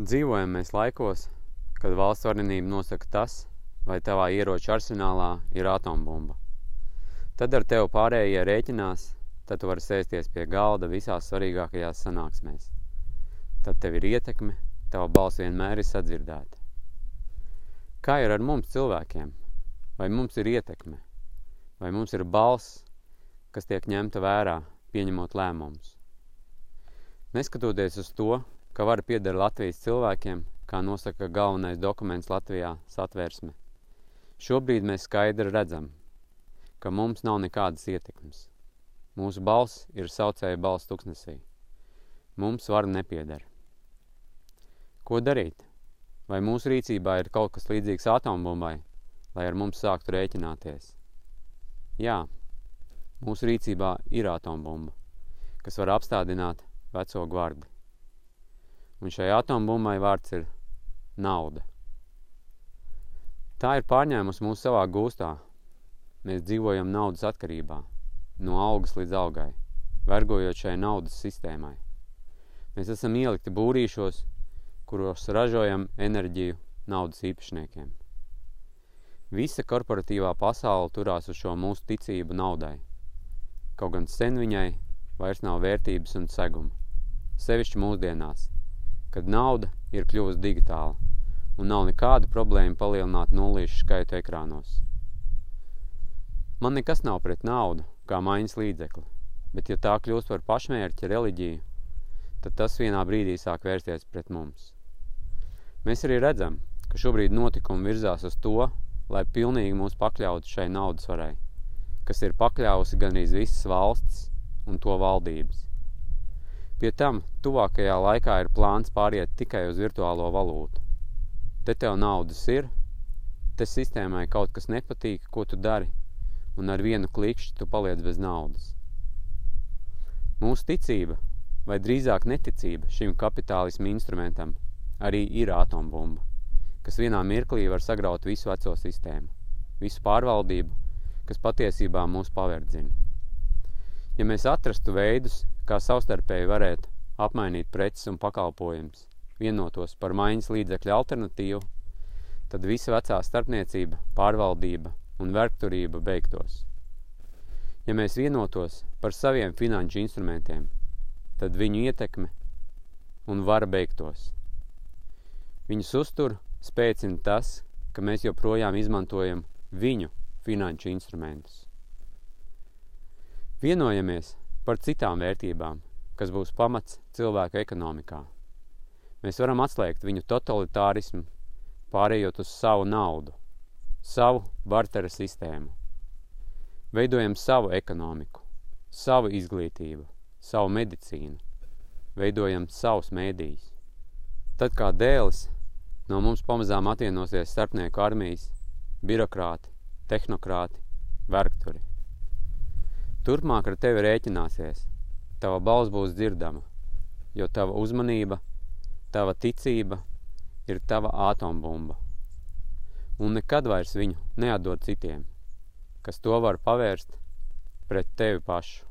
Dzīvojam mēs laikos, kad valsts varenība nosaka tas, vai tavā ieroču arsenālā ir atombumba. Tad ar tevi pārējie rēķinās, tad tu vari sēsties pie galda visās svarīgākajās sanāksmēs. Tad tev ir ietekme, tava balss vienmēr ir sadzirdēta. Kā ir ar mums cilvēkiem? Vai mums ir ietekme? Vai mums ir balss, kas tiek ņemta vērā, pieņemot lēmumus? Neskatoties uz to, ka vara pieder Latvijas cilvēkiem, kā nosaka galvenais dokuments Latvijā satvērsme. Šobrīd mēs skaidri redzam, ka mums nav nekādas ietekmes. Mūsu balss ir saucēja balss tuksnesī. Mums vara nepieder. Ko darīt? Vai mūsu rīcībā ir kaut kas līdzīgs atombumbai, lai ar mums sāktu rēķināties? Jā, mūsu rīcībā ir atombumba, kas var apstādināt veco gvardi. Un šai atombummai vārds ir nauda. Tā ir pārņēmusi mūsu savā gūstā. Mēs dzīvojam naudas atkarībā, no algas līdz algai, vergojot šai naudas sistēmai. Mēs esam ielikti būrīšos, kuros ražojam enerģiju naudas īpašniekiem. Visa korporatīvā pasaule turās uz šo mūsu ticību naudai. Kaut gan sen viņai vairs nav vērtības un seguma. Sevišķi mūsdienās – kad nauda ir kļuvusi digitāla un nav nekāda problēma palielināt nullīšu skaitu ekrānos. Man nekas nav pret naudu, kā maiņas līdzekli, bet ja tā kļūst par pašmērķi reliģiju, tad tas vienā brīdī sāk vērsties pret mums. Mēs arī redzam, ka šobrīd notikumi virzās uz to, lai pilnīgi mūs pakļautu šai naudas varai, kas ir pakļausi gandrīz visas valstis un to valdības. Pie tam tuvākajā laikā ir plāns pāriet tikai uz virtuālo valūtu. Te tev naudas ir, te sistēmai kaut kas nepatīk, ko tu dari, un ar vienu klikšķi tu paliec bez naudas. Mūsu ticība, vai drīzāk neticība šim kapitālismu instrumentam, arī ir atombumba, kas vienā mirklī var sagraut visu veco sistēmu, visu pārvaldību, kas patiesībā mūs paverdzina. Ja mēs atrastu veidus, kā savstarpēji varētu apmainīt preces un pakalpojums, vienotos par maiņas līdzekļu alternatīvu, tad visa vecā starpniecība, pārvaldība un vergturība beigtos. Ja mēs vienotos par saviem finanšu instrumentiem, tad viņu ietekme un vara beigtos. Viņus uztur spēcina tas, ka mēs joprojām izmantojam viņu finanšu instrumentus. Vienojamies, par citām vērtībām, kas būs pamats cilvēku ekonomikā. Mēs varam atslēgt viņu totalitārismu, pārējot uz savu naudu, savu bartera sistēmu. Veidojam savu ekonomiku, savu izglītību, savu medicīnu, veidojam savus mēdījus. Tad kā dēlis no mums pamazām atvienosies starpnieku armijas, birokrāti, tehnokrāti, vergturi. Turpmāk ar tevi rēķināsies. Tava balss būs dzirdama, jo tava uzmanība, tava ticība ir tava atombumba. Un nekad vairs viņu neatdod citiem, kas to var pavērst pret tevi pašu.